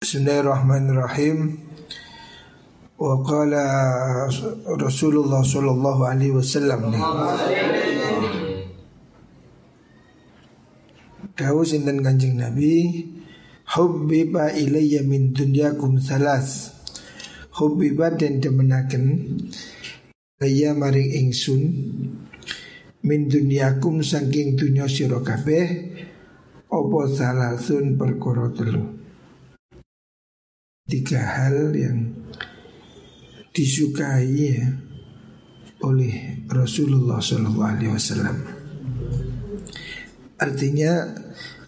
Bismillahirrahmanirrahim. Wa qala Rasulullah sallallahu alaihi wasallam. Dawu sinten Kanjeng Nabi, hubbiba ilayya min dunyakum salas. Hubbiba dan demenaken Laya maring ingsun Min dunyakum saking dunya sira kabeh Apa salasun perkara telu tiga hal yang disukai ya, oleh Rasulullah SAW. Artinya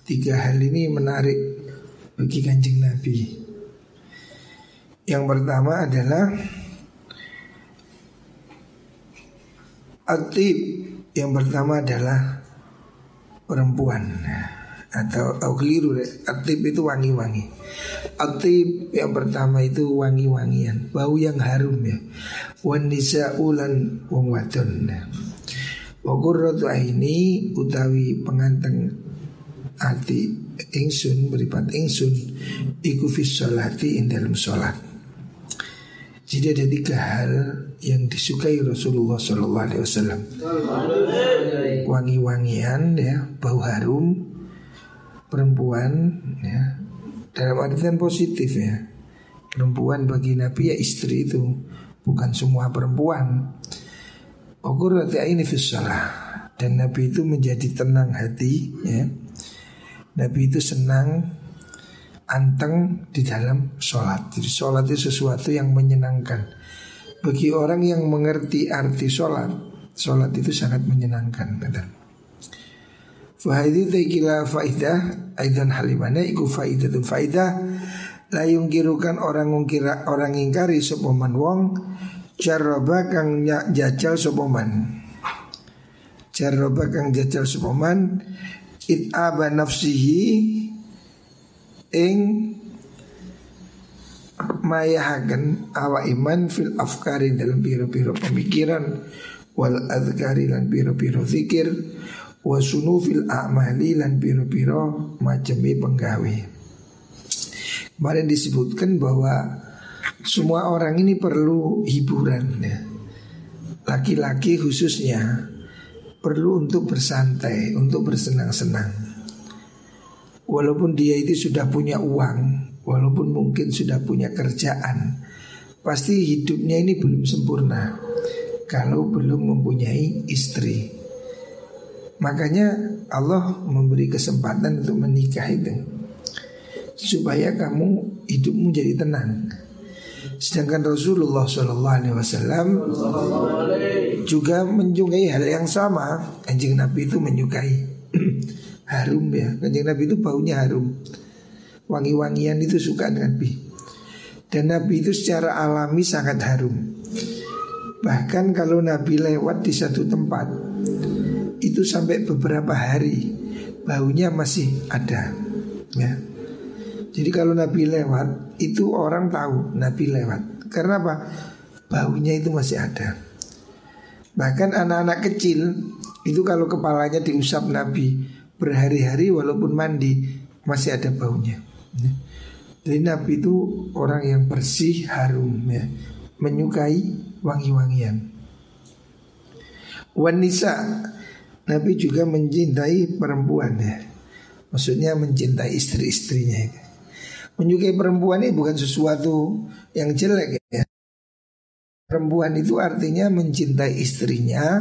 tiga hal ini menarik bagi kanjeng Nabi. Yang pertama adalah Atib Yang pertama adalah Perempuan atau keliru. Atib itu wangi-wangi. Atib yang pertama itu wangi-wangian, bau yang harum ya. Wan ulan wong wadon. Wa qurratu ini utawi penganteng ati ingsun beripat ingsun iku fis sholati in dalam sholat. Jadi ada tiga hal yang disukai Rasulullah Sallallahu Alaihi Wasallam. Wangi-wangian ya, bau harum, perempuan ya dalam artian positif ya perempuan bagi Nabi ya istri itu bukan semua perempuan. Ukur ini fisalah dan Nabi itu menjadi tenang hati ya. Nabi itu senang anteng di dalam sholat. Jadi sholat itu sesuatu yang menyenangkan. Bagi orang yang mengerti arti sholat Sholat itu sangat menyenangkan betul. Fahidi tekila faidah Aidan halimane iku faidatun faidah. La yungkirukan orang ngungkira orang ingkari sopoman wong Jarroba kang jajal sopoman. Jarroba kang jajal sopoman It'aba nafsihi Ing Mayahaken awa iman fil afkari dalam biro-biro pemikiran Wal adhkari dan biro-biro zikir wasunu fil a'mali lan piro-piro macami penggawe. Kemarin disebutkan bahwa semua orang ini perlu hiburan ya. Laki-laki khususnya perlu untuk bersantai, untuk bersenang-senang. Walaupun dia itu sudah punya uang, walaupun mungkin sudah punya kerjaan, pasti hidupnya ini belum sempurna kalau belum mempunyai istri. Makanya Allah memberi kesempatan untuk menikah itu supaya kamu hidupmu jadi tenang. Sedangkan Rasulullah SAW juga menyukai hal yang sama. Anjing Nabi itu menyukai harum ya. Anjing Nabi itu baunya harum. Wangi-wangian itu suka Nabi. Dan Nabi itu secara alami sangat harum. Bahkan kalau Nabi lewat di satu tempat itu sampai beberapa hari baunya masih ada ya. Jadi kalau Nabi lewat itu orang tahu Nabi lewat. Karena apa? Baunya itu masih ada. Bahkan anak-anak kecil itu kalau kepalanya diusap Nabi berhari-hari walaupun mandi masih ada baunya. Ya. Jadi Nabi itu orang yang bersih, harum ya, menyukai wangi-wangian. Wanisa Nabi juga mencintai perempuan ya. Maksudnya mencintai istri-istrinya ya. Menyukai perempuan ini bukan sesuatu yang jelek ya. Perempuan itu artinya mencintai istrinya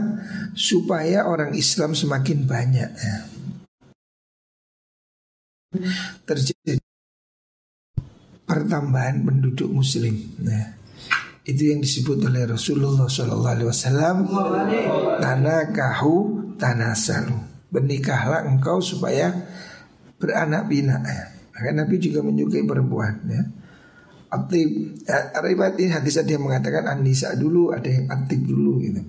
supaya orang Islam semakin banyak ya. Terjadi pertambahan penduduk muslim. Nah, itu yang disebut oleh Rasulullah SAW. Tanah kahu tanasalu. Bernikahlah engkau supaya beranak ya. Maka Nabi juga menyukai perempuan ya. Aktif ya, ini hadis dia mengatakan Anissa dulu ada yang aktif dulu gitu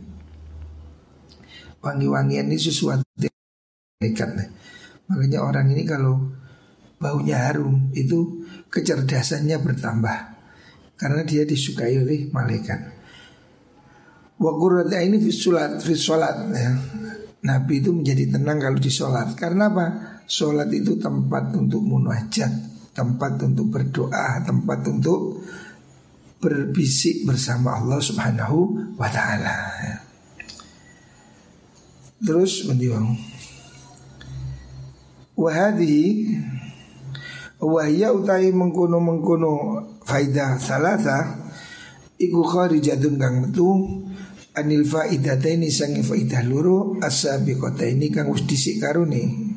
Wangi-wangian ini sesuatu dekat nih. Makanya orang ini kalau baunya harum itu kecerdasannya bertambah karena dia disukai oleh malaikat. Wa ini visulat visulat ya. Nabi itu menjadi tenang kalau di sholat Karena apa? Sholat itu tempat untuk munajat tempat untuk berdoa, tempat untuk berbisik bersama Allah Subhanahu wa taala. Terus mendiwang Wahadi Wahya utai mengkuno mengkuno faidah salasa Iku kharijatun kang metu Anil faidataini sangi faidah luru Asabiqata ini kang wis disik karuni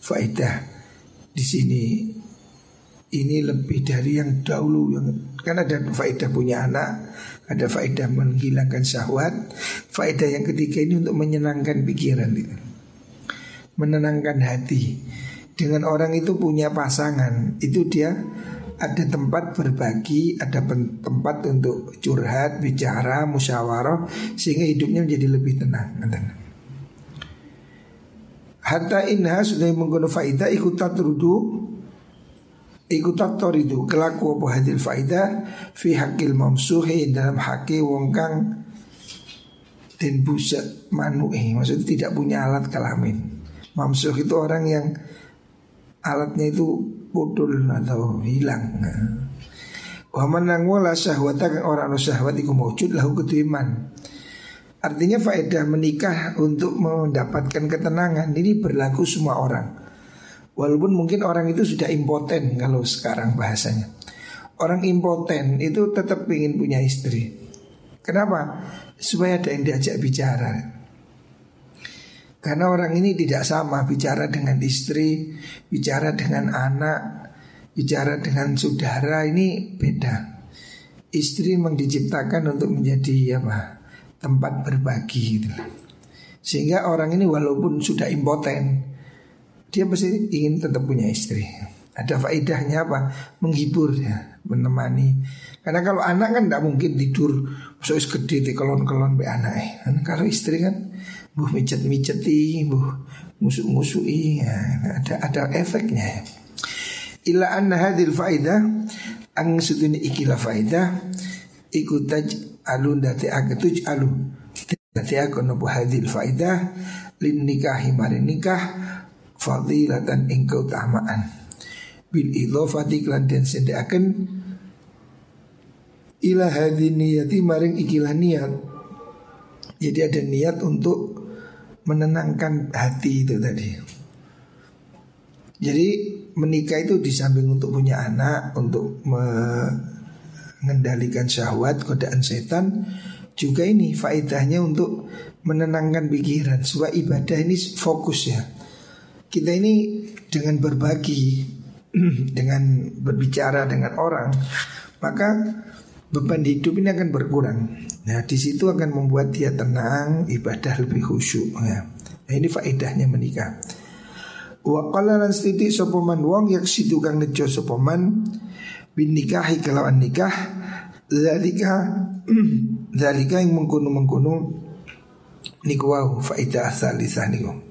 Faidah di sini ini lebih dari yang dahulu yang kan ada faedah punya anak, ada faedah menghilangkan syahwat, faedah yang ketiga ini untuk menyenangkan pikiran itu. Menenangkan hati. Dengan orang itu punya pasangan, itu dia ada tempat berbagi, ada tempat untuk curhat, bicara, musyawarah sehingga hidupnya menjadi lebih tenang. Hatta inha sudah menggunakan faedah ikut tatrudu Iku taktor itu kelaku apa hadil faidah Fi hakil mamsuhi dalam haki wong kang Den busa manu'i Maksudnya tidak punya alat kelamin. Mamsuh itu orang yang Alatnya itu putul atau hilang Wa manang wala syahwata kang orang syahwat iku mawujud lahu Artinya faedah menikah untuk mendapatkan ketenangan Ini berlaku semua orang Walaupun mungkin orang itu sudah impoten kalau sekarang bahasanya. Orang impoten itu tetap ingin punya istri. Kenapa? Supaya ada yang diajak bicara. Karena orang ini tidak sama bicara dengan istri, bicara dengan anak, bicara dengan saudara ini beda. Istri memang diciptakan untuk menjadi apa? tempat berbagi gitu. Sehingga orang ini walaupun sudah impoten, dia pasti ingin tetap punya istri. Ada faedahnya apa? Menghibur ya, menemani. Karena kalau anak kan tidak mungkin tidur so gede di kelon-kelon be anak. Kan kalau istri kan buh micet-miceti, buh musuk-musui, ya, ada ada efeknya. Ya. Ila anna hadil faedah ang sutuni ikilah faedah ikutaj alun dati agetuj alun dati aku nopo hadil faedah lin nikahi marin nikah fadilatan ing keutamaan bil idhofati klan den sendeaken ila hadin niyati maring ikilah niat. Jadi ada niat untuk menenangkan hati itu tadi. Jadi menikah itu di samping untuk punya anak untuk mengendalikan syahwat godaan setan juga ini faedahnya untuk menenangkan pikiran. Supaya ibadah ini fokus ya. Kita ini dengan berbagi, dengan berbicara dengan orang, maka beban hidup ini akan berkurang. Nah, di situ akan membuat dia tenang, ibadah lebih khusyuk. Ya. Nah, ini faedahnya menikah. Wa qala lan stiti sopoman wong yak situ kang nejo sopoman bin nikahi kelawan nikah zalika zalika yang mengkuno mengkuno niku wau faedah salisah niku.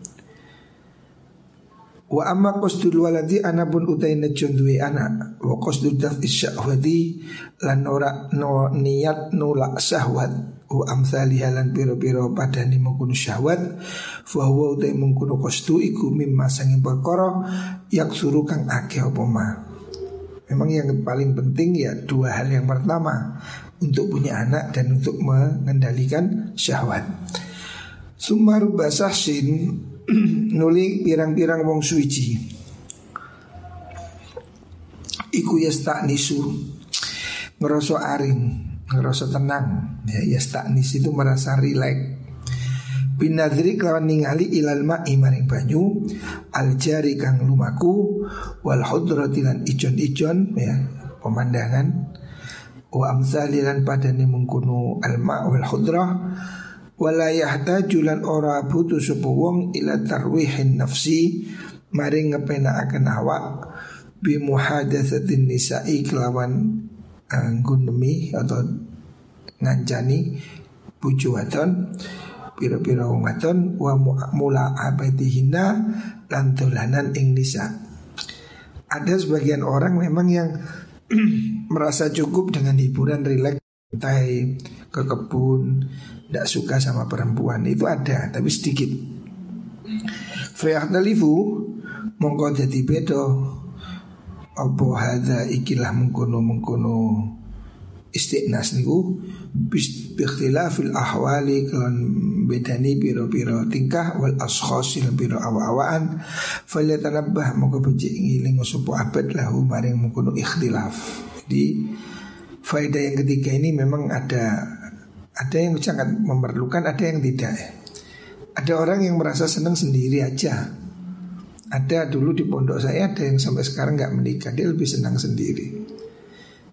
Wa amma qasdul waladi anapun utai nejon duwe anak. Wa qasdul daf'i syahwati Lan ora no niat nolak syahwat. Wa amthaliha lan piro-piro padani mengkuno syahwat. Fahuwa utai mengkuno qasdu iku mimma sangin perkara Yak suruh kang ake opoma Memang yang paling penting ya dua hal yang pertama Untuk punya anak dan untuk mengendalikan syahwat. Sumaru basahsin nuli pirang-pirang wong suci. Iku nisu. Ngerasa aring ngerasa tenang. Ya yastaknis itu merasa rileks Binadri kelawan ningali ilal ma'i maring banyu Aljari kang lumaku Wal hudrati lan ijon-ijon ya Pemandangan. Wa amsalilan padani mengkunu al ma' wal hudrah wala julan ora butuh sapa wong ila tarwihin nafsi maring ngepenakaken awak bi muhadatsatin nisa'i kelawan anggunemi atau ngancani bojo wadon pira-pira wong wadon wa mula abadihinna lan dolanan ing nisa. Ada sebagian orang memang yang merasa cukup dengan hiburan rileks ke kebun tidak suka sama perempuan. Itu ada tapi sedikit. Fayahtalifu mongko jadi bedo apa hadza ikilah mengkono mengkono istiqnas niku fil ahwali kelan bedani piro-piro tingkah wal ashkhas lan piro awa-awaan falyatanabbah moko becik ngiling sapa abad lahu maring mengkono ikhtilaf. Jadi faedah yang ketiga ini memang ada ada yang sangat memerlukan ada yang tidak ada orang yang merasa senang sendiri aja ada dulu di pondok saya ada yang sampai sekarang nggak menikah dia lebih senang sendiri.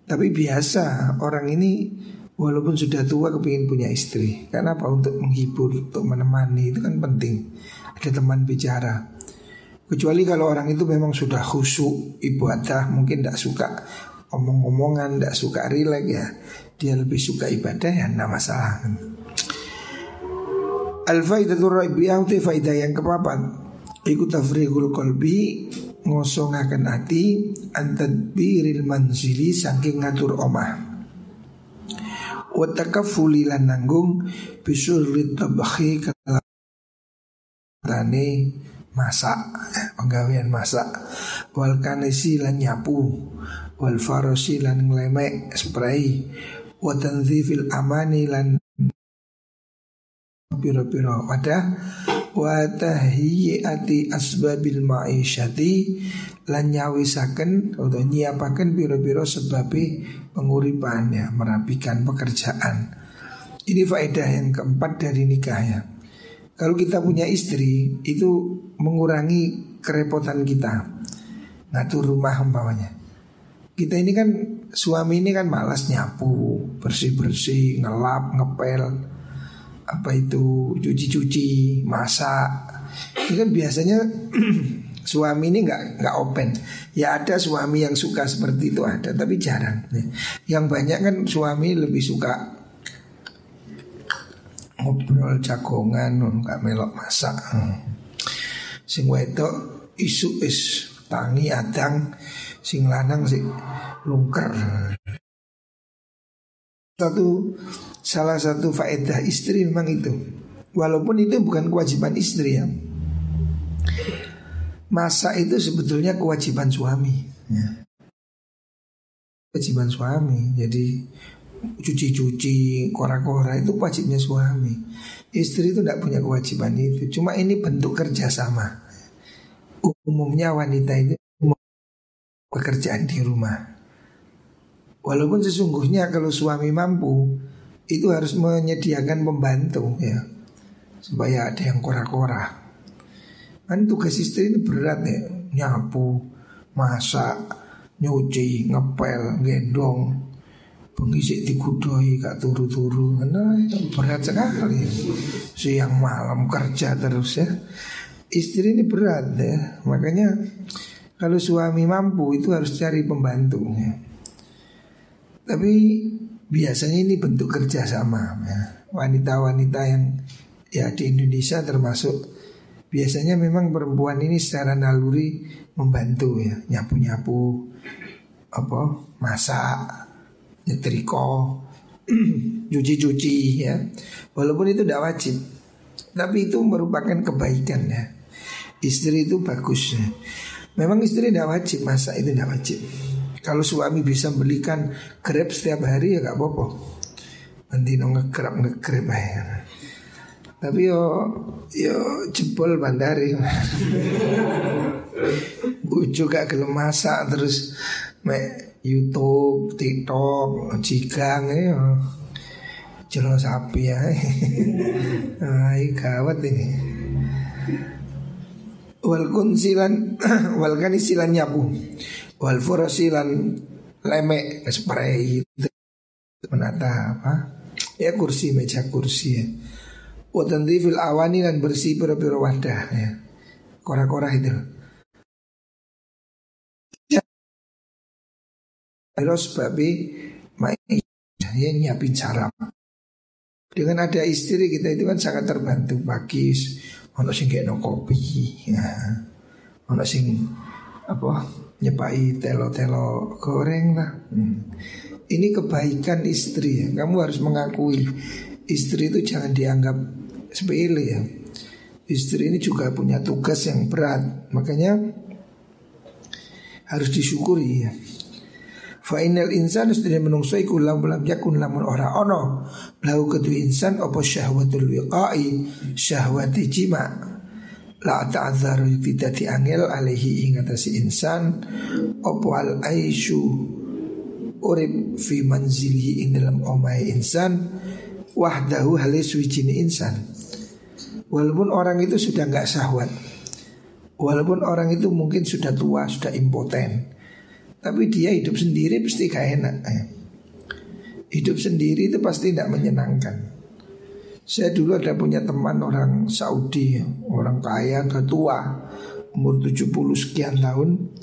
Tapi biasa orang ini walaupun sudah tua kepingin punya istri. Karena apa? Untuk menghibur, untuk menemani itu kan penting. Ada teman bicara. Kecuali kalau orang itu memang sudah khusyuk ibadah, mungkin tidak suka omong-omongan, tidak suka rileks ya. Dia lebih suka ibadah ya, tidak masalah. Al-faidatul raibiyah itu faidah yang kepapan Iku tafrihul kolbi ngosongaken ati antadbiril manzili saking ngatur omah. Wa takafuli lan nanggung bisurri tabakhi kalane masak penggawean masak wal kanisi lan nyapu wal farosi lan nglemek spray wa tanzifil amani lan piro-piro wadah wa tahiyyati asbabil ma'isyati lan nyawisaken atau nyiapaken biro-biro sebabe penguripannya merapikan pekerjaan. Ini faedah yang keempat dari nikah ya. Kalau kita punya istri itu mengurangi kerepotan kita. Ngatur rumah umpamanya. Kita ini kan suami ini kan malas nyapu bersih-bersih ngelap ngepel apa itu cuci-cuci, masak. Ini kan biasanya suami ini nggak nggak open. Ya ada suami yang suka seperti itu ada, tapi jarang. Yang banyak kan suami lebih suka ngobrol jagongan, nggak melok masak. Sing wedok isu is tangi adang, sing lanang sing lungker. Satu salah satu faedah istri memang itu. Walaupun itu bukan kewajiban istri ya. Masa itu sebetulnya kewajiban suami. Ya. Kewajiban suami. Jadi cuci-cuci, kora-kora itu wajibnya suami. Istri itu tidak punya kewajiban itu. Cuma ini bentuk kerjasama. Umumnya wanita itu pekerjaan di rumah. Walaupun sesungguhnya kalau suami mampu itu harus menyediakan pembantu ya supaya ada yang kora-kora. Kan tugas istri ini berat ya, nyapu, masak, nyuci, ngepel, gendong, pengisi digudoi gak turu-turu, nah, berat sekali. Siang malam kerja terus ya. Istri ini berat ya, makanya kalau suami mampu itu harus cari pembantu ya. Tapi biasanya ini bentuk kerjasama ya. Wanita-wanita yang ya di Indonesia termasuk biasanya memang perempuan ini secara naluri membantu ya nyapu-nyapu apa masak nyetriko cuci-cuci ya walaupun itu tidak wajib tapi itu merupakan kebaikan ya istri itu bagus ya. memang istri tidak wajib masak itu tidak wajib kalau suami bisa belikan grab setiap hari ya gak apa-apa. Nanti no ngegrab ngegrab ya. Tapi yo yo jebol bandari. Ujuk gak gelem masak terus me YouTube, TikTok, jigang ya. Jelas sapi ya. Ay gawat ini. Wal kunsilan wal kanisilan nyabu wal furasilan lemek spray itu menata apa? Ya kursi meja kursi ya. Fil awani dan bersih pira-pira wadah ya. Kora-kora itu. Terus babi ya nyiapin sarap. Dengan ada istri kita itu kan sangat terbantu pagi ono sing kopi ya. Ono sing apa nyepai telo-telo goreng lah. Hmm. Ini kebaikan istri ya. Kamu harus mengakui istri itu jangan dianggap sepele ya. Istri ini juga punya tugas yang berat. Makanya harus disyukuri ya. Fa innal insan sedene menungso iku lam lam yakun lamun ora ono lahu ketu insan apa syahwatul wiqai syahwati jima la ta'adzaru tidak diangel alaihi ing atase insan. Apa al aisyu urip fi manzilihi ing dalam omai insan. Wahdahu halis wijine insan. Walaupun orang itu sudah nggak syahwat walaupun orang itu mungkin sudah tua sudah impoten tapi dia hidup sendiri pasti gak enak. Hidup sendiri itu pasti tidak menyenangkan Saya dulu ada punya teman orang Saudi Orang kaya, ketua Umur 70 sekian tahun.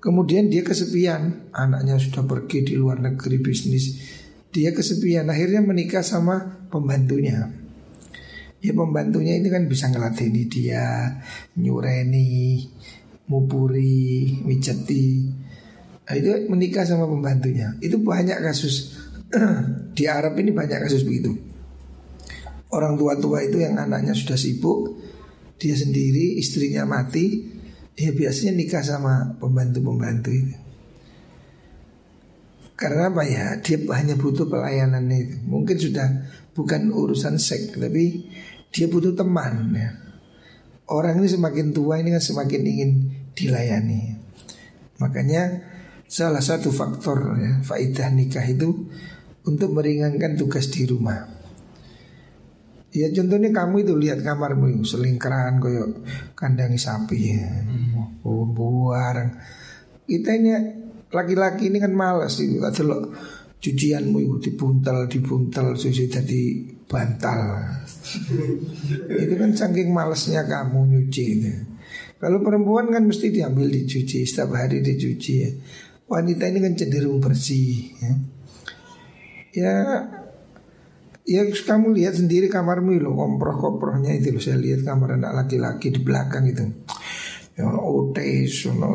Kemudian dia kesepian Anaknya sudah pergi di luar negeri bisnis. Dia kesepian Akhirnya menikah sama pembantunya. Ya pembantunya ini kan bisa ngelatih dia Nyureni Mupuri Mijeti. Nah, itu menikah sama pembantunya. Itu banyak kasus. Di Arab ini banyak kasus begitu. Orang tua-tua itu yang anaknya sudah sibuk, dia sendiri, istrinya mati, ya biasanya nikah sama pembantu-pembantu itu. Karena apa ya? Dia hanya butuh pelayanan itu. Mungkin sudah bukan urusan seks, tapi dia butuh teman ya. Orang ini semakin tua ini kan semakin ingin dilayani. Makanya salah satu faktor ya, faidah nikah itu untuk meringankan tugas di rumah. Ya contohnya kamu itu lihat kamarmu selingkaran koyo kandangi sapi ya. Oh, buarang. Kita ini laki-laki ini kan malas itu loh cucianmu itu dibuntal dibuntal susu jadi bantal. itu kan saking malesnya kamu nyuci itu. Kalau perempuan kan mesti diambil dicuci setiap hari dicuci ya wanita ini kan cenderung bersih ya. Ya Ya kamu lihat sendiri kamarmu loh komproh-komprohnya itu loh Saya lihat kamar anak laki-laki di belakang itu Ya ote, sono,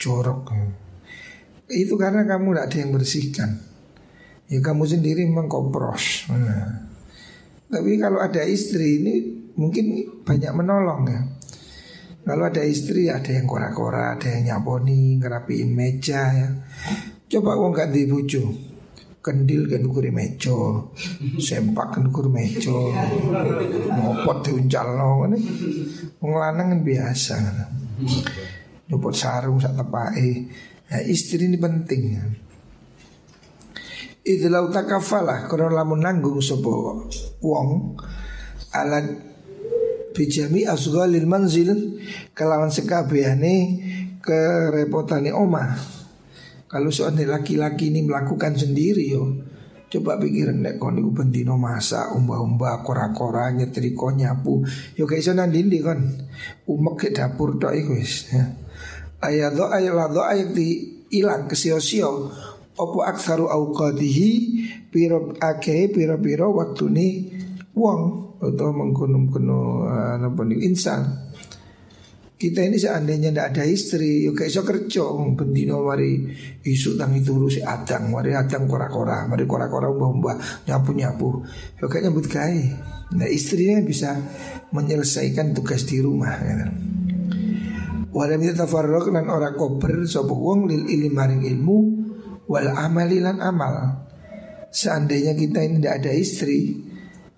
jorok Itu karena kamu tidak ada yang bersihkan Ya kamu sendiri memang kompros nah. Tapi kalau ada istri ini mungkin banyak menolong ya kalau ada istri ada yang kora-kora, ada yang nyaponi, ngerapiin meja ya. Coba wong gak di bojo. Kendil kan ukur meja, sempak kan ukur meja, nyopot diuncal no ini. Wong lanang kan biasa. Nyopot sarung sak tepake. Nah, istri ini penting. Idlau takafalah Kalau lamun nanggung sopo wong alat bijami asghalil manzil kelawan sekabehane kerepotane omah. Kalau seandainya laki-laki ini melakukan sendiri yo, coba pikiran nek kon iku bendino masak, umba-umba, kora-kora, nyetrika, nyapu, yo gak iso nandindi kon. Umek ke dapur tok iku wis. Ya. Do ayat do ayat di ilang kesio-sio opo aksaru auqadihi piro akeh piro-piro waktune wong atau menggunung-gunung uh, apa nih insan. Kita ini seandainya tidak ada istri, yuk kayak so kerja, bendino mari isu tang itu si adang, mari adang kora-kora, mari kora-kora mbah-mbah nyapu-nyapu, yuk kayak nyambut kai. Nah istrinya bisa menyelesaikan tugas di rumah. Ya. Kan? Walam yatafarraq lan ora kober sapa wong lil ilmi maring ilmu wal amali lan amal. Seandainya kita ini tidak ada istri,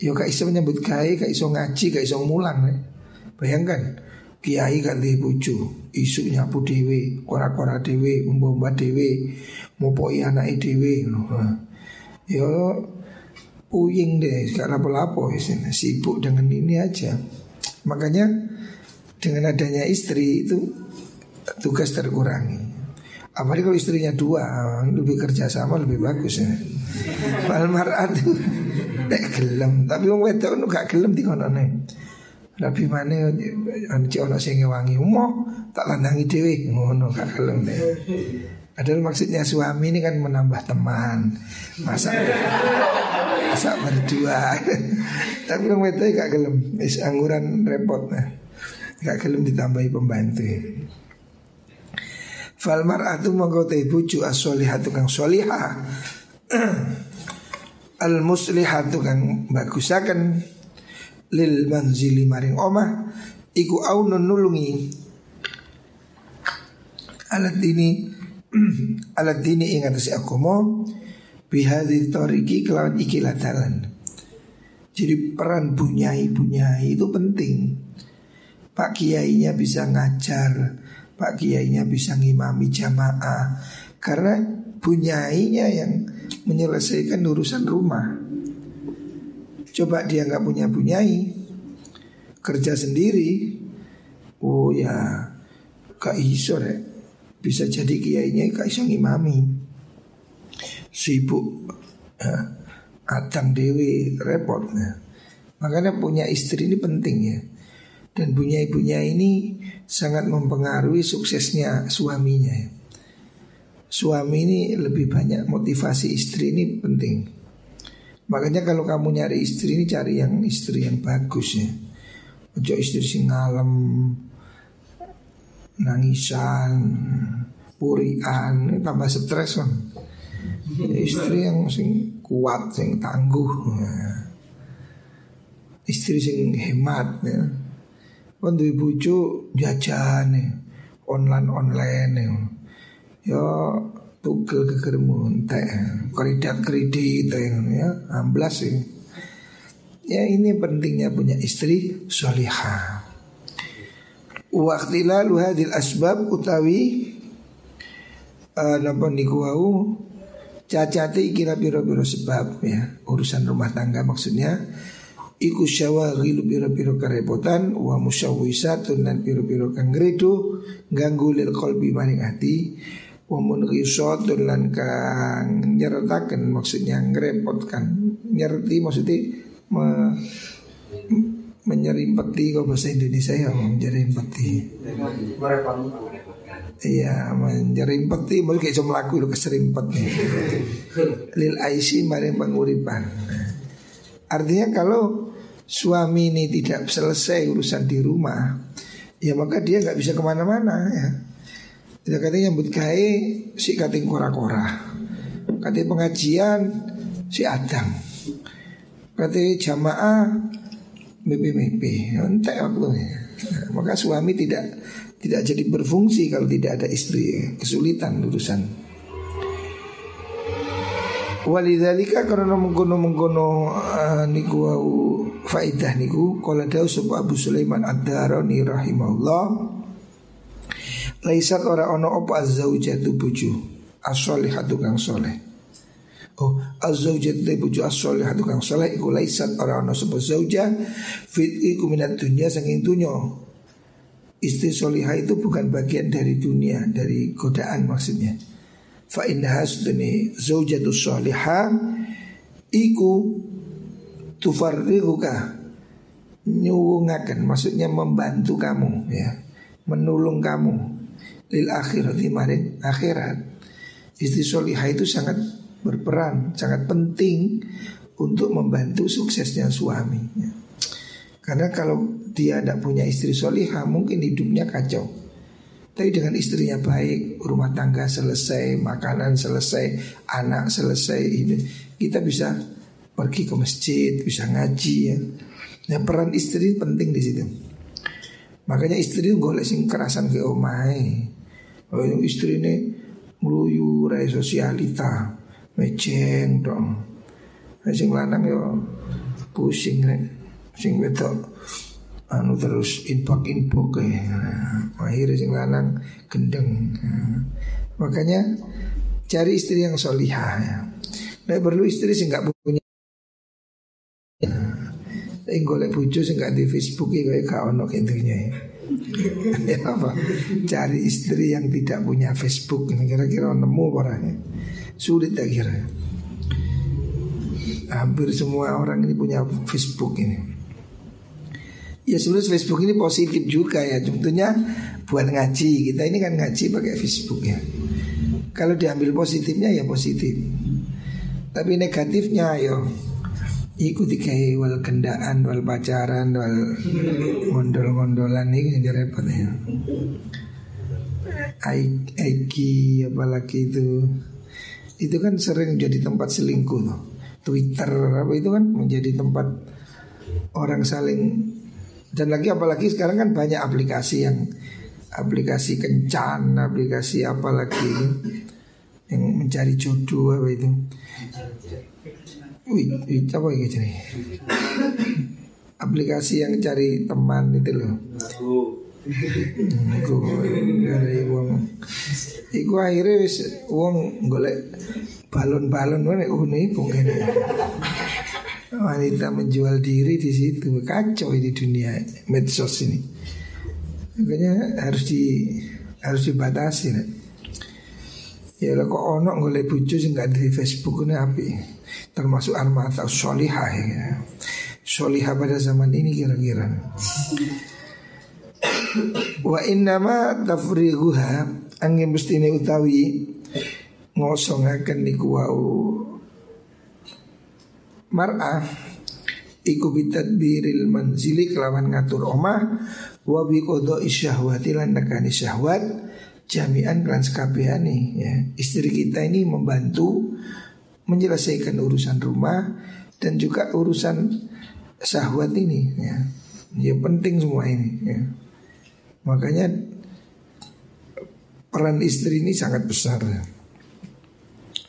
Yo kak iso menyebut kiai, kak iso ngaji, kak iso mulang. Ya. Bayangkan kiai gak di bucu, isu nyapu kora-kora dewe, umba-umba dewe, mopoi anak dewe. Yo puying deh, gak lapo-lapo sibuk dengan ini aja. Makanya dengan adanya istri itu tugas terkurangi. Apalagi kalau istrinya dua Lebih kerja sama lebih bagus ya Falmarat nek gelem, tapi wong wedok gak gelem dikonone. Tapi mana anci ono sing ngewangi umo tak landangi dewi. Ngono gak gelem deh. Padahal maksudnya suami ini kan menambah teman. Masa Masa berdua. Tapi orang wedok gak gelem Is angguran repot nah. Gak gelem ditambahi pembantu. Falmar atu mongko te bucu as-solihatu kang solihah. Al muslihatu kang bagusaken lil manzili maring omah iku aunun nulungi alat ini alat ini ingat si aku mau bihadi toriki kelawan ikilah dalan. Jadi peran bunyai bunyai itu penting. Pak kiainya bisa ngajar, Pak kiainya bisa ngimami jamaah, karena bunyainya yang menyelesaikan urusan rumah. Coba dia nggak punya bunyai, kerja sendiri, oh ya kak iso deh bisa jadi kiainya kak iso ngimami sibuk ya, adang dewi repot ya. makanya punya istri ini penting ya dan punya ibunya ini sangat mempengaruhi suksesnya suaminya ya. Suami ini lebih banyak motivasi istri ini penting. Makanya kalau kamu nyari istri ini cari yang istri yang bagus ya. Ojo istri sing ngalem nangisan, purian, tambah stres kan. Istri yang sing kuat, sing tangguh. Ya. Istri sing hemat ya. Kan duwe bojo jajan ya. online-online ya ya tugel kegermu entek kredit kredit ya. Amblas ya ya ini pentingnya punya istri solihah. Waktilalu hadil asbab utawi uh, Napa niku wau Cacati kira biro-biro sebab ya. Urusan rumah tangga maksudnya Iku syawaghilu biro-biro kerepotan Wa musyawisatun dan biro-biro kang Ganggu lil kolbi maring hati Wamun risotun lan kang nyertakan maksudnya ngerepotkan. Nyerti maksudnya me, menyerimpeti kok bahasa Indonesia ya menyerimpeti. Iya menyerimpeti. Mungkin kayak cuma laku itu keserimpet nih. Lil aisi maring penguripan. Artinya kalau suami ini tidak selesai urusan di rumah Ya maka dia nggak bisa ke mana-mana ya dia katanya nyambut gawe si kating kora-kora. Katanya pengajian si adang. Katanya jamaah mimpi-mimpi. Entek waktunya. Maka suami tidak tidak jadi berfungsi kalau tidak ada istri. Kesulitan urusan. Walidhalika karena mengkono-mengkono uh, niku faidah niku Kala dawu Abu Sulaiman Ad-Darani rahimahullah Laisat ora ono apa azzaujatu bojo as-solihatu kang soleh. Oh, azzaujatu bojo as-solihatu kang soleh iku laisat ora ono sapa zauja fit iku minat dunya saking dunya. Istri solihah itu bukan bagian dari dunia, dari godaan maksudnya. Fa innaha sudani zaujatu solihah iku tufarriguka nyuwungaken maksudnya membantu kamu ya, menolong kamu lil akhirati maring akhirat. Istri solihah itu sangat berperan, sangat penting untuk membantu suksesnya suami. Karena kalau dia tidak punya istri solihah mungkin hidupnya kacau. Tapi dengan istrinya baik, rumah tangga selesai, makanan selesai, anak selesai, ini kita bisa pergi ke masjid, bisa ngaji ya. Nah peran istri penting di situ. Makanya istri golek sing kerasan ke omai. Oh, istri ini meluyu rai sosialita, meceng dong. Sing lanang yo pusing nih, sing wedok anu terus infak infak ya. Nah, akhirnya sing lanang gendeng. Makanya cari istri yang solihah ya. Nah, perlu istri sing nggak punya Sing golek bojo sing gak di Facebook iki kayak gak ono ya. ya? Cari istri yang tidak punya Facebook kira-kira nemu orangnya. Sulit tak kira. Hampir semua orang ini punya Facebook ini. Ya sebenarnya Facebook ini positif juga ya. Contohnya buat ngaji. Kita ini kan ngaji pakai Facebook ya. Kalau diambil positifnya ya positif. Tapi negatifnya yo ikuti kayak wal kendaan wal pacaran wal ngondol-gondolan ini yang repot ya Aiki apalagi itu itu kan sering jadi tempat selingkuh tuh. Twitter apa itu kan menjadi tempat orang saling dan lagi apalagi sekarang kan banyak aplikasi yang aplikasi kencan, aplikasi apa lagi yang mencari jodoh apa itu. Wih, apa ini jadi? Aplikasi yang cari teman itu loh. Iku dari wong Iku akhirnya wis wong golek balon-balon mana iku kene. Wanita menjual diri di situ kacau di dunia medsos ini. Makanya harus di harus dibatasi. Ya lah kok ono golek bojo sing gak di Facebook ini api. Termasuk armata solihah ya. Solihah pada zaman ini kira-kira. Wa innama tafriguha angin mestine utawi ngosongaken niku wau mar'ah iku bitadbiril manzili kelawan ngatur omah wa bi qada'i syahwati lan nekani jami'an kelan ya istri kita ini membantu menyelesaikan urusan rumah dan juga urusan syahwat ini ya ya penting semua ini ya Makanya peran istri ini sangat besar.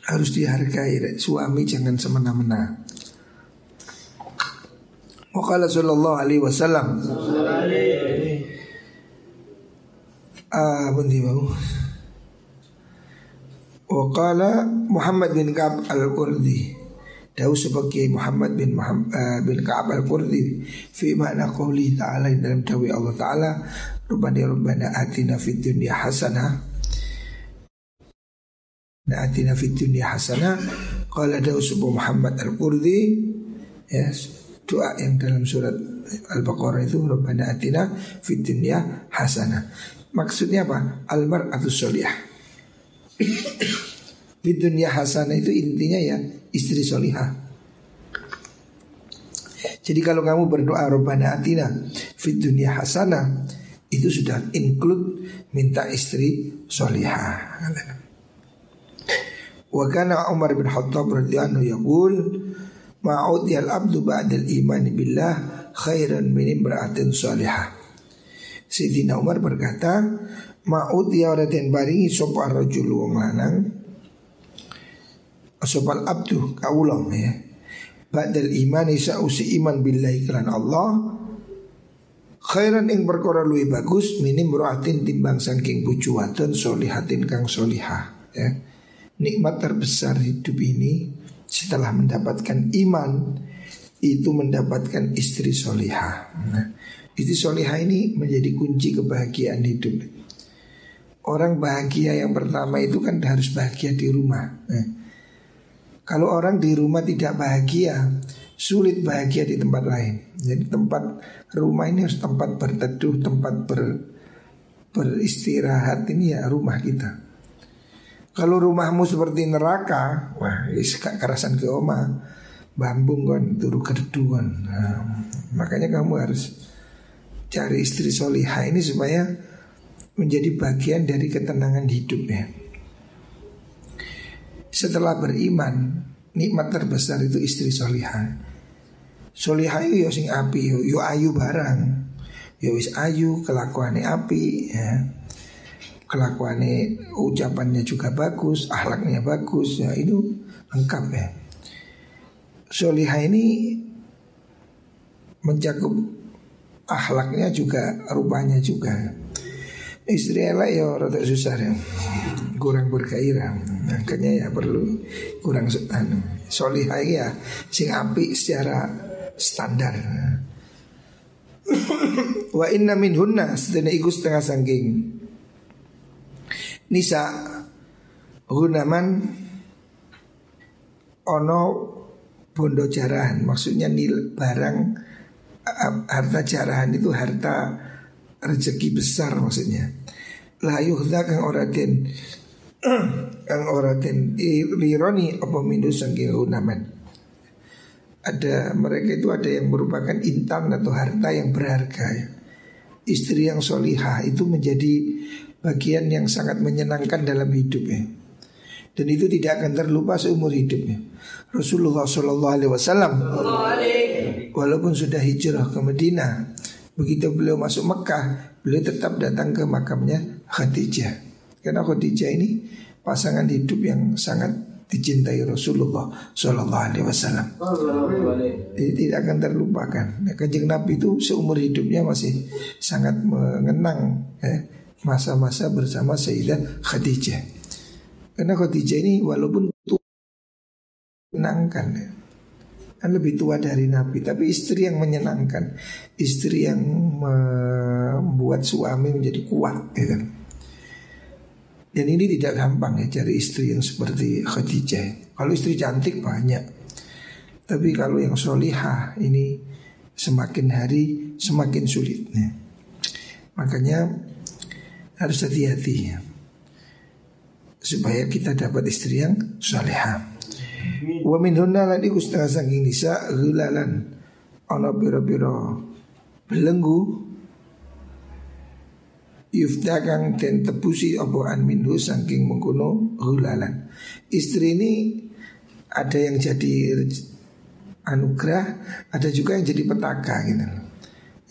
Harus dihargai. Suami jangan semena-mena. Wakala sallallahu alaihi wasallam. Ah, bundi mau. Wakala Muhammad bin Ka'ab al-Qurdi. Dawu sebagai Muhammad bin Muhammad, uh, bin Ka'ab al-Qurdi. Fi makna qouli ta'ala dalam dawi Allah taala Rubani Rubana atina fid dunya hasanah. Na atina fid dunya hasanah. Qala dawu subuh Muhammad al-Qurdi. Ya, Doa yang dalam surat Al-Baqarah itu Rubana atina fid dunya hasanah. Maksudnya apa? Al-mar'atu solihah Fid dunya hasanah itu intinya ya istri solihah jadi kalau kamu berdoa Rabbana atina fid dunya hasanah itu sudah include minta istri solihah. Wa kana Umar bin Khattab radhiyallahu anhu yaqul ma'udiyal abdu ba'dal iman billah khairan min imra'atin solihah. Sayyidina Umar berkata, ma'udiya raden baringi sapa rajul wong lanang sopal abdu kawulong ya Ba'dal iman isa usi iman billahi kelan Allah Khairan ing perkara luwih bagus minim ruatin timbang saking bojo wadon solihatin kang solihah ya. Nikmat terbesar hidup ini setelah mendapatkan iman itu mendapatkan istri solihah. Nah, istri solihah ini menjadi kunci kebahagiaan hidup. Orang bahagia yang pertama itu kan harus bahagia di rumah. Nah, kalau orang di rumah tidak bahagia, sulit bahagia di tempat lain. Jadi tempat rumah ini harus tempat berteduh, tempat ber, beristirahat ini ya rumah kita. Kalau rumahmu seperti neraka, wah is kerasan ke oma, bambung kan, turu kerdu kan. Nah, makanya kamu harus cari istri solihah ini supaya menjadi bagian dari ketenangan hidup ya. Setelah beriman Nikmat terbesar itu istri solihah. Solihah itu ya sing api yo, yo ayu barang. Yo wis ayu kelakuannya api ya. Kelakuannya ucapannya juga bagus Ahlaknya bagus ya itu lengkap ya. Solihah ini mencakup akhlaknya juga rupanya juga Istri elek ya rada susah ya. Kurang bergairah. Makanya ya perlu kurang anu solihah ya sing api secara standar. Wa inna min hunna sedene iku setengah sangking nisa. Gunaman ono bondo jarahan. Maksudnya nil barang harta jarahan itu harta rezeki besar maksudnya la yuhda kang ora den kang ora den lironi apa mindu saking gunaman. Ada mereka itu ada yang merupakan intan atau harta yang berharga ya. Istri yang solihah itu menjadi bagian yang sangat menyenangkan dalam hidupnya. Dan itu tidak akan terlupa seumur hidupnya. Rasulullah Shallallahu Alaihi Wasallam walaupun sudah hijrah ke Medina, Begitu beliau masuk Mekah, beliau tetap datang ke makamnya Khadijah. Karena Khadijah ini pasangan hidup yang sangat dicintai Rasulullah Shallallahu Alaihi Wasallam. Jadi tidak akan terlupakan. Nah, Nabi itu seumur hidupnya masih sangat mengenang ya, masa-masa bersama Sayyidah Khadijah. Karena Khadijah ini walaupun tua menyenangkan ya. Kan lebih tua dari Nabi Tapi istri yang menyenangkan Istri yang membuat suami menjadi kuat ya kan? Dan ini tidak gampang ya cari istri yang seperti Khadijah. Kalau istri cantik banyak. Tapi kalau yang solihah ini semakin hari semakin sulit. Ya. Makanya harus hati-hati ya. Supaya kita dapat istri yang solihah. Wa min hunna ladi kusna saking nisa gulalan. Ono biro-biro belenggu Yufda kang den tebusi apa an minhu saking mengkono hulalan. Istri ini ada yang jadi anugerah, ada juga yang jadi petaka gitu.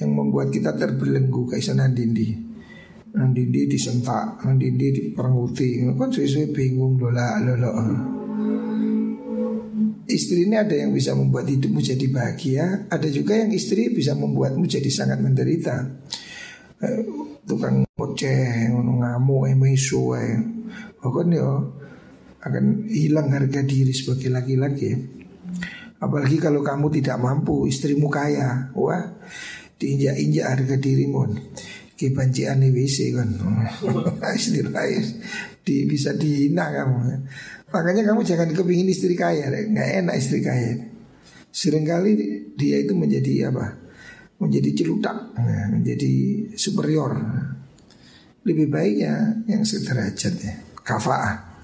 Yang membuat kita terbelenggu kayak sana Nandindi. Nandindi disentak, Nandindi diperanguti. Kan sesuai bingung dola lolo. Istri ini ada yang bisa membuat hidupmu jadi bahagia, ada juga yang istri bisa membuatmu jadi sangat menderita. Eh, tukang ngoceh ngamuk emesu ae pokoknya yo akan hilang harga diri sebagai laki-laki. Apalagi kalau kamu tidak mampu istrimu kaya. Wah diinjak-injak harga dirimu. Ke pancian WC kan. Istilahnya di bisa dihina kamu makanya kamu jangan kepingin istri kaya nggak enak istri kaya sering kali dia itu menjadi apa menjadi celutak, ya, menjadi superior. Lebih baik ya yang sederajat ya, kafaah.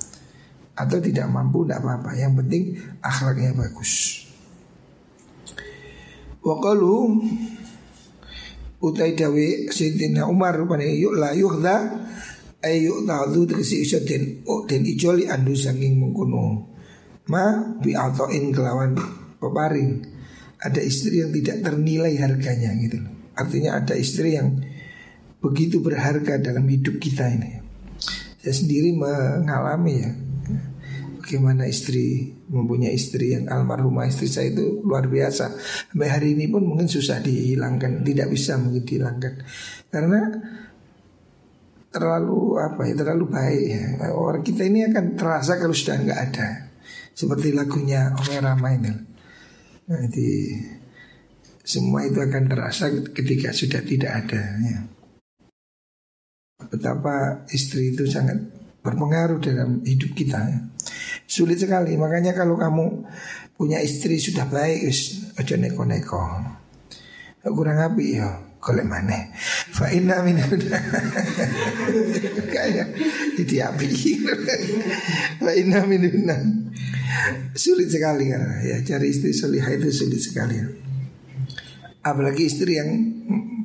Atau tidak mampu tidak apa-apa, yang penting akhlaknya bagus. Wakalu utai dawe Sayyidina Umar rupanya yuk la ayu ta'adu tegesi iso den den ijoli andu saking mengkono ma bi in kelawan peparing ada istri yang tidak ternilai harganya gitu Artinya ada istri yang begitu berharga dalam hidup kita ini. Saya sendiri mengalami ya bagaimana istri mempunyai istri yang almarhumah istri saya itu luar biasa. Sampai hari ini pun mungkin susah dihilangkan, tidak bisa mungkin dihilangkan karena terlalu apa ya terlalu baik ya. orang kita ini akan terasa kalau sudah nggak ada seperti lagunya Omer Rama ini. Jadi semua itu akan terasa ketika sudah tidak ada ya. Betapa istri itu sangat berpengaruh dalam hidup kita ya. Sulit sekali Makanya kalau kamu punya istri sudah baik Ojo neko-neko Kurang api ya Golek mana Fa inna min Kayak Jadi api Fa inna min Sulit sekali kan ya cari istri solihah itu sulit sekali. Apalagi istri yang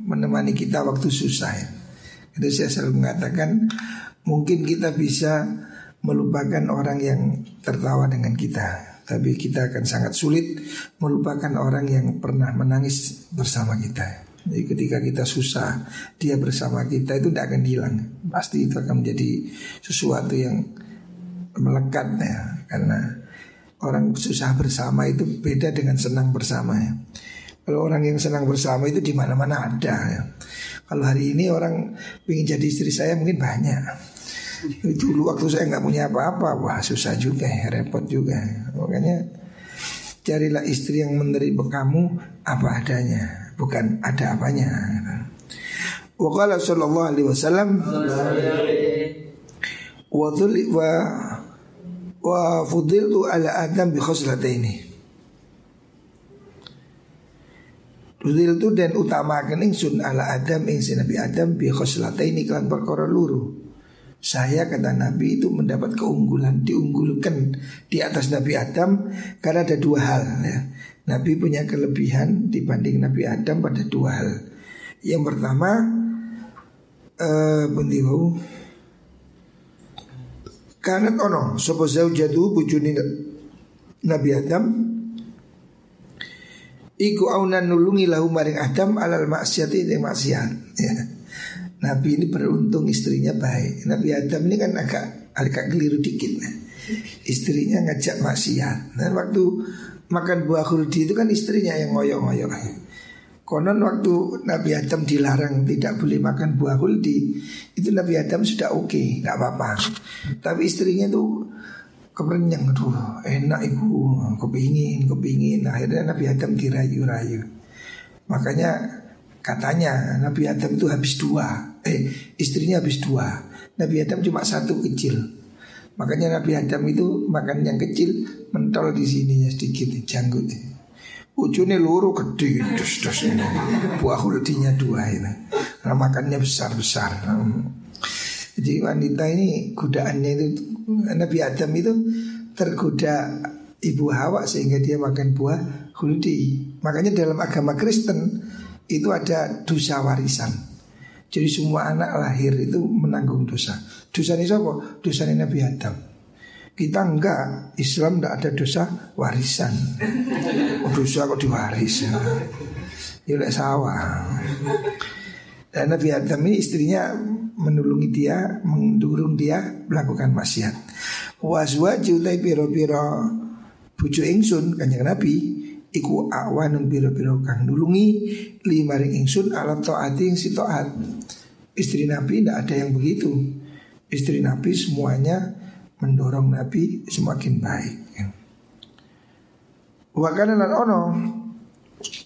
menemani kita waktu susah ya. Itu saya selalu mengatakan mungkin kita bisa melupakan orang yang tertawa dengan kita, tapi kita akan sangat sulit melupakan orang yang pernah menangis bersama kita. Jadi ketika kita susah, dia bersama kita itu tidak akan hilang. Pasti itu akan menjadi sesuatu yang melekat ya, karena Orang susah bersama itu beda dengan senang bersama ya. Kalau orang yang senang bersama itu di mana-mana ada ya. Kalau hari ini orang ingin jadi istri saya mungkin banyak. Dulu waktu saya nggak punya apa-apa, wah susah juga, ya, repot juga. Makanya carilah istri yang menerima kamu apa adanya, bukan ada apanya. Wakala sallallahu alaihi wasallam wa wa fudiltu ala Adam bi khoslataini. Fudiltu dan utamakan ingsun ala Adam ing Nabi Adam bi khoslataini kelan perkara luru. Saya kata Nabi itu mendapat keunggulan, diunggulkan di atas Nabi Adam karena ada dua hal ya. Nabi punya kelebihan dibanding Nabi Adam pada dua hal. Yang pertama eh karena ono sapa zaujatu bojone Nabi Adam Iku aunan nulungi lahu maring Adam alal maksiati yang maksiat ya. Nabi ini beruntung istrinya baik Nabi Adam ini kan agak agak keliru dikit nah. Istrinya ngajak maksiat Dan waktu makan buah khuldi itu kan istrinya yang ngoyok-ngoyok. Konon waktu Nabi Adam dilarang tidak boleh makan buah khuldi Itu Nabi Adam sudah oke, okay, apa-apa. Tapi istrinya tuh kerenyang aduh enak ibu kepingin kepingin. Akhirnya Nabi Adam dirayu-rayu. Makanya katanya Nabi Adam itu habis dua eh istrinya habis dua. Nabi Adam cuma satu kecil makanya Nabi Adam itu makan yang kecil mentol di sininya sedikit janggut ujungnya luru gede dus dus ini buah huldinya dua ini karena makannya besar besar jadi wanita ini godaannya itu Nabi Adam itu tergoda ibu Hawa sehingga dia makan buah huldi. Makanya dalam agama Kristen itu ada dosa warisan. Jadi semua anak lahir itu menanggung dosa. Dosa ini siapa? Dosa ini Nabi Adam. Kita enggak, Islam enggak ada dosa warisan. Oh, dosa kok diwaris ya. Ya sawah. Dan Nabi Adam ini istrinya menulungi dia, mendurung dia melakukan maksiat. Waswa julai piro-piro bucu ingsun kanjeng Nabi iku awanun piro-piro kang nulungi lima ring ingsun alat toati yang si toat. Istri Nabi tidak ada yang begitu. Istri Nabi semuanya mendorong Nabi semakin baik. Wakana lan ono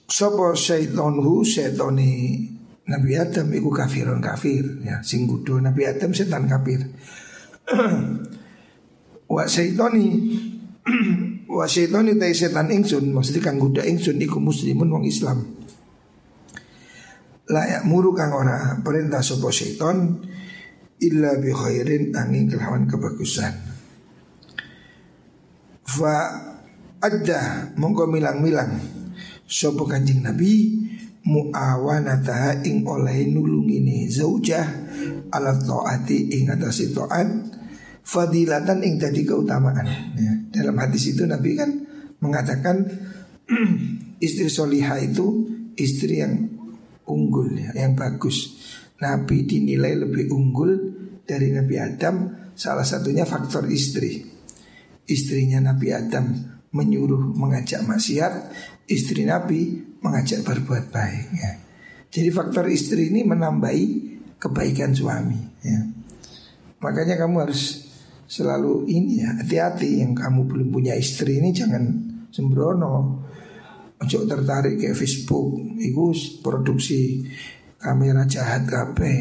Sopo syaitonhu syaitoni Nabi Adam itu kafirun kafir ya sing Nabi Adam setan kafir. wa syaitoni wa syaitoni tai setan ingsun maksudnya kang guda ingsun iku muslimun wong Islam. Layak muru kang ora perintah sapa syaiton illa bi khairin angin kelawan kebagusan. Fa adda mongko milang-milang sapa kanjeng Nabi muawanataha ing oleh nulung ini zaujah ala taati ing atas taat fadilatan ing tadi keutamaan ya. dalam hadis itu Nabi kan mengatakan istri soliha itu istri yang unggul ya, yang bagus Nabi dinilai lebih unggul dari Nabi Adam salah satunya faktor istri istrinya Nabi Adam menyuruh mengajak maksiat istri Nabi mengajak berbuat baik ya. Jadi faktor istri ini menambahi kebaikan suami ya. Makanya kamu harus selalu ini ya hati-hati yang kamu belum punya istri ini jangan sembrono. Ojo tertarik kayak Facebook, itu produksi kamera jahat kape.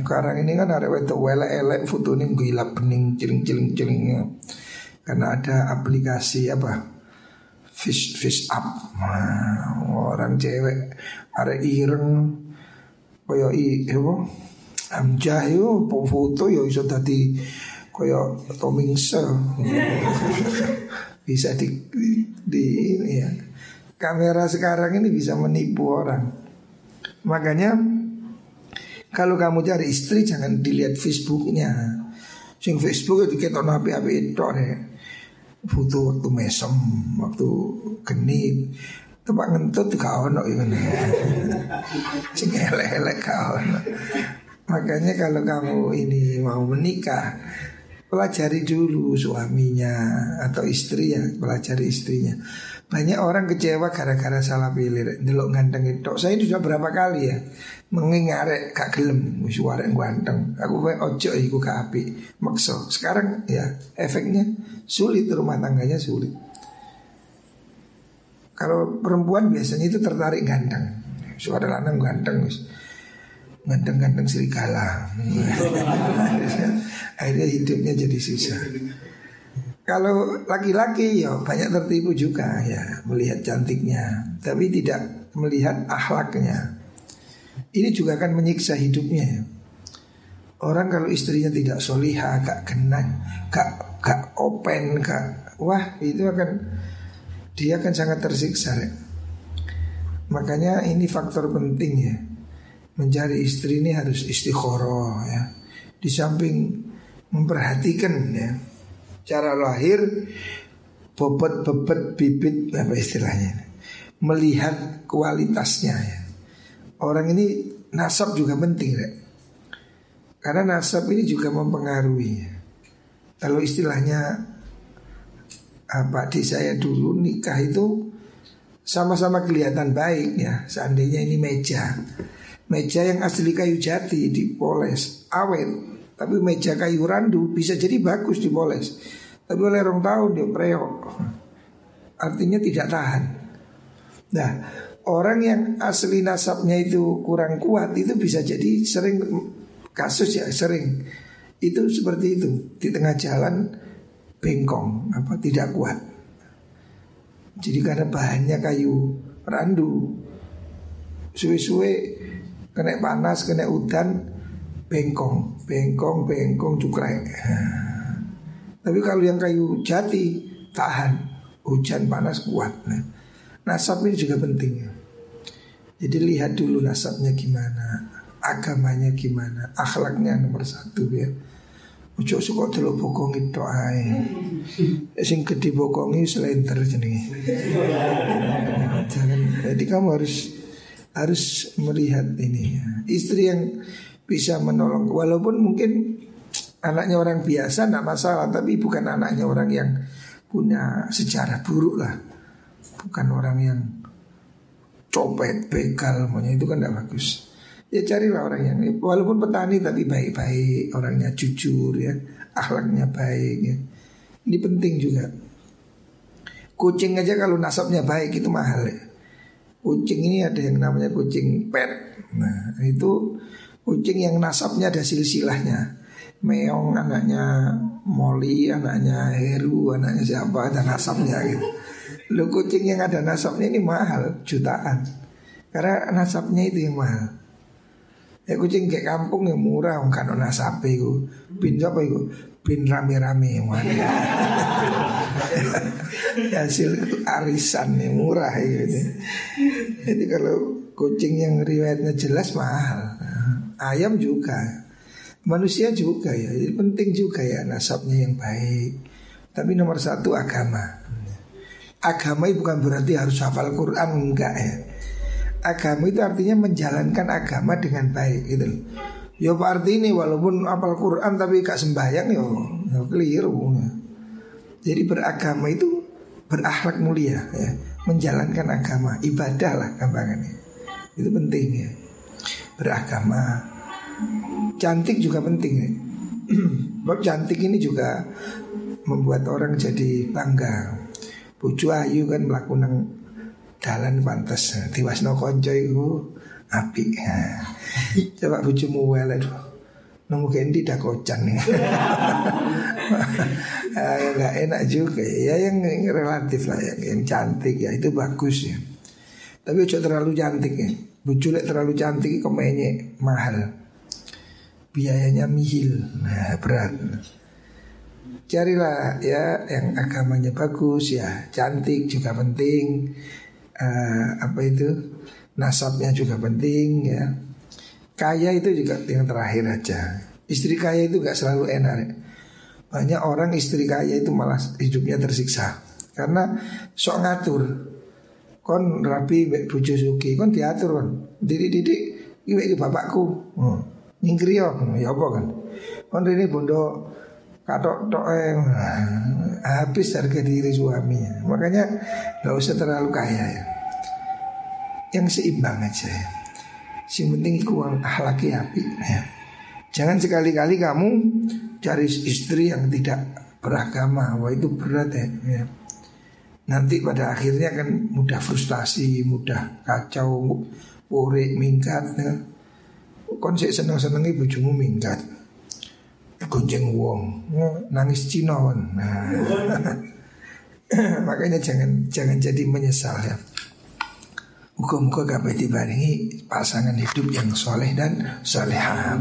Sekarang ini kan ada wetok wele elek foto ini gila pening celing celing celingnya. Karena ada aplikasi apa? Fish fish up. Nah, orang cewek ada ireng koyo i apa? Amjah yo foto yo iso tadi koyo tomingse bisa di, di ini ya. Kamera sekarang ini bisa menipu orang makanya kalau kamu cari istri jangan dilihat Facebooknya sing Facebook itu kita nabi api itu ya foto waktu mesem, waktu genit. Tempat ngentut gak ono ya Sing elek-elek gak. Makanya kalau kamu ini mau menikah Pelajari dulu suaminya atau istri ya Pelajari istrinya Banyak orang kecewa gara-gara salah pilih Delok ganteng itu. Saya ini sudah berapa kali ya Mengingat gak gelem. Warek ganteng. Aku kayak ojo iku gak api Makso Sekarang ya efeknya Sulit rumah tangganya sulit. Kalau perempuan biasanya itu tertarik ganteng. Suara lanang ganteng Ganteng-ganteng serigala. Akhirnya hidupnya jadi susah Kalau laki-laki ya banyak tertipu juga ya Melihat cantiknya Tapi tidak melihat akhlaknya Ini juga akan menyiksa hidupnya ya Orang kalau istrinya tidak solihah, gak kenang, gak gak open, gak wah itu akan dia akan sangat tersiksa. Ya. Makanya ini faktor penting ya. Mencari istri ini harus istiqoroh ya. Di samping memperhatikan ya cara lahir bobot bebet bibit apa istilahnya melihat kualitasnya ya. Orang ini nasab juga penting ya. Karena nasab ini juga mempengaruhi ya. Kalau istilahnya apa di saya dulu nikah itu sama-sama kelihatan baik ya. Seandainya ini meja, meja yang asli kayu jati dipoles awet, tapi meja kayu randu bisa jadi bagus dipoles. Tapi oleh orang tahun dia preok, artinya tidak tahan. Nah, orang yang asli nasabnya itu kurang kuat itu bisa jadi sering kasus ya sering itu seperti itu di tengah jalan bengkong apa tidak kuat. Jadi karena bahannya kayu randu, suwe-suwe kena panas, kena udan, bengkong, bengkong, bengkong cukrek. Tapi kalau yang kayu jati tahan, hujan panas kuat. Nah, nasab ini juga penting. Jadi lihat dulu nasabnya gimana, agamanya gimana, akhlaknya nomor satu ya. Ojo suka delok bokongi tok ae. Sing gede bokongi selenter jenenge. Jangan jadi kamu harus harus melihat ini ya. Istri yang bisa menolong walaupun mungkin anaknya orang biasa tidak masalah tapi bukan anaknya orang yang punya sejarah buruk lah. Bukan orang yang copet, begal, maunya itu kan tidak bagus. Ya carilah orang yang walaupun petani tapi baik-baik, orangnya jujur ya, akhlaknya baik ya. Ini penting juga. Kucing aja kalau nasabnya baik itu mahal ya. Kucing ini ada yang namanya kucing pet. Nah, itu kucing yang nasabnya ada silsilahnya. Meong anaknya Molly, anaknya Heru, anaknya siapa ada nasabnya gitu. Lo kucing yang ada nasabnya ini mahal, jutaan. Karena nasabnya itu yang mahal. Ya kucing kayak kampung yang murah kan ana sapi ku. Bin apa iku? Bin rame-rame. Hasil arisan yang murah gitu. Jadi kalau kucing yang riwayatnya jelas mahal. Ayam juga. Manusia juga ya. Jadi penting juga ya nasabnya yang baik. Tapi nomor satu agama. Agama itu bukan berarti harus hafal Quran enggak ya agama itu artinya menjalankan agama dengan baik gitu loh. Ya arti ini walaupun apal Quran tapi gak sembahyang ya, ya keliru. Ya. Jadi beragama itu berakhlak mulia ya, menjalankan agama, ibadah lah gampangannya. Itu penting ya. Beragama. Cantik juga penting ya. Bab cantik ini juga membuat orang jadi bangga. Bucu ayu kan melakukan dalan pantas no konco iku api coba bojomu wele nunggu kendi dah kocan ah, nggak enak juga. Ya yang relatif lah yang, yang cantik ya itu bagus ya. Tapi ojo terlalu cantik ya. Buculek terlalu cantik komennya mahal biayanya mihil nah berat carilah ya yang agamanya bagus ya cantik juga penting uh, apa itu nasabnya juga penting ya. Kaya itu juga yang terakhir aja. Istri kaya itu gak selalu enak. Ya. Banyak orang istri kaya itu malah hidupnya tersiksa karena sok ngatur. Kon rapi bojo suki, kon diatur kon. Didik-didik iki bapakku. Hmm. Nyingkri ya apa kan. Kon ini bondo katok tok habis harga diri suaminya. Makanya nggak usah terlalu kaya ya. Yang seimbang aja ya. Si penting uang ahlaki api ya. Jangan sekali-kali kamu cari istri yang tidak beragama. Wah itu berat ya. ya. Nanti pada akhirnya kan mudah frustasi, mudah kacau, pore, minggat ya. Konsep seneng-senengi bujumu minggat. Gonceng wong nangis Cina nah. Makanya jangan jangan jadi menyesal ya. Muka-muka gak dibarengi pasangan hidup yang soleh dan solehah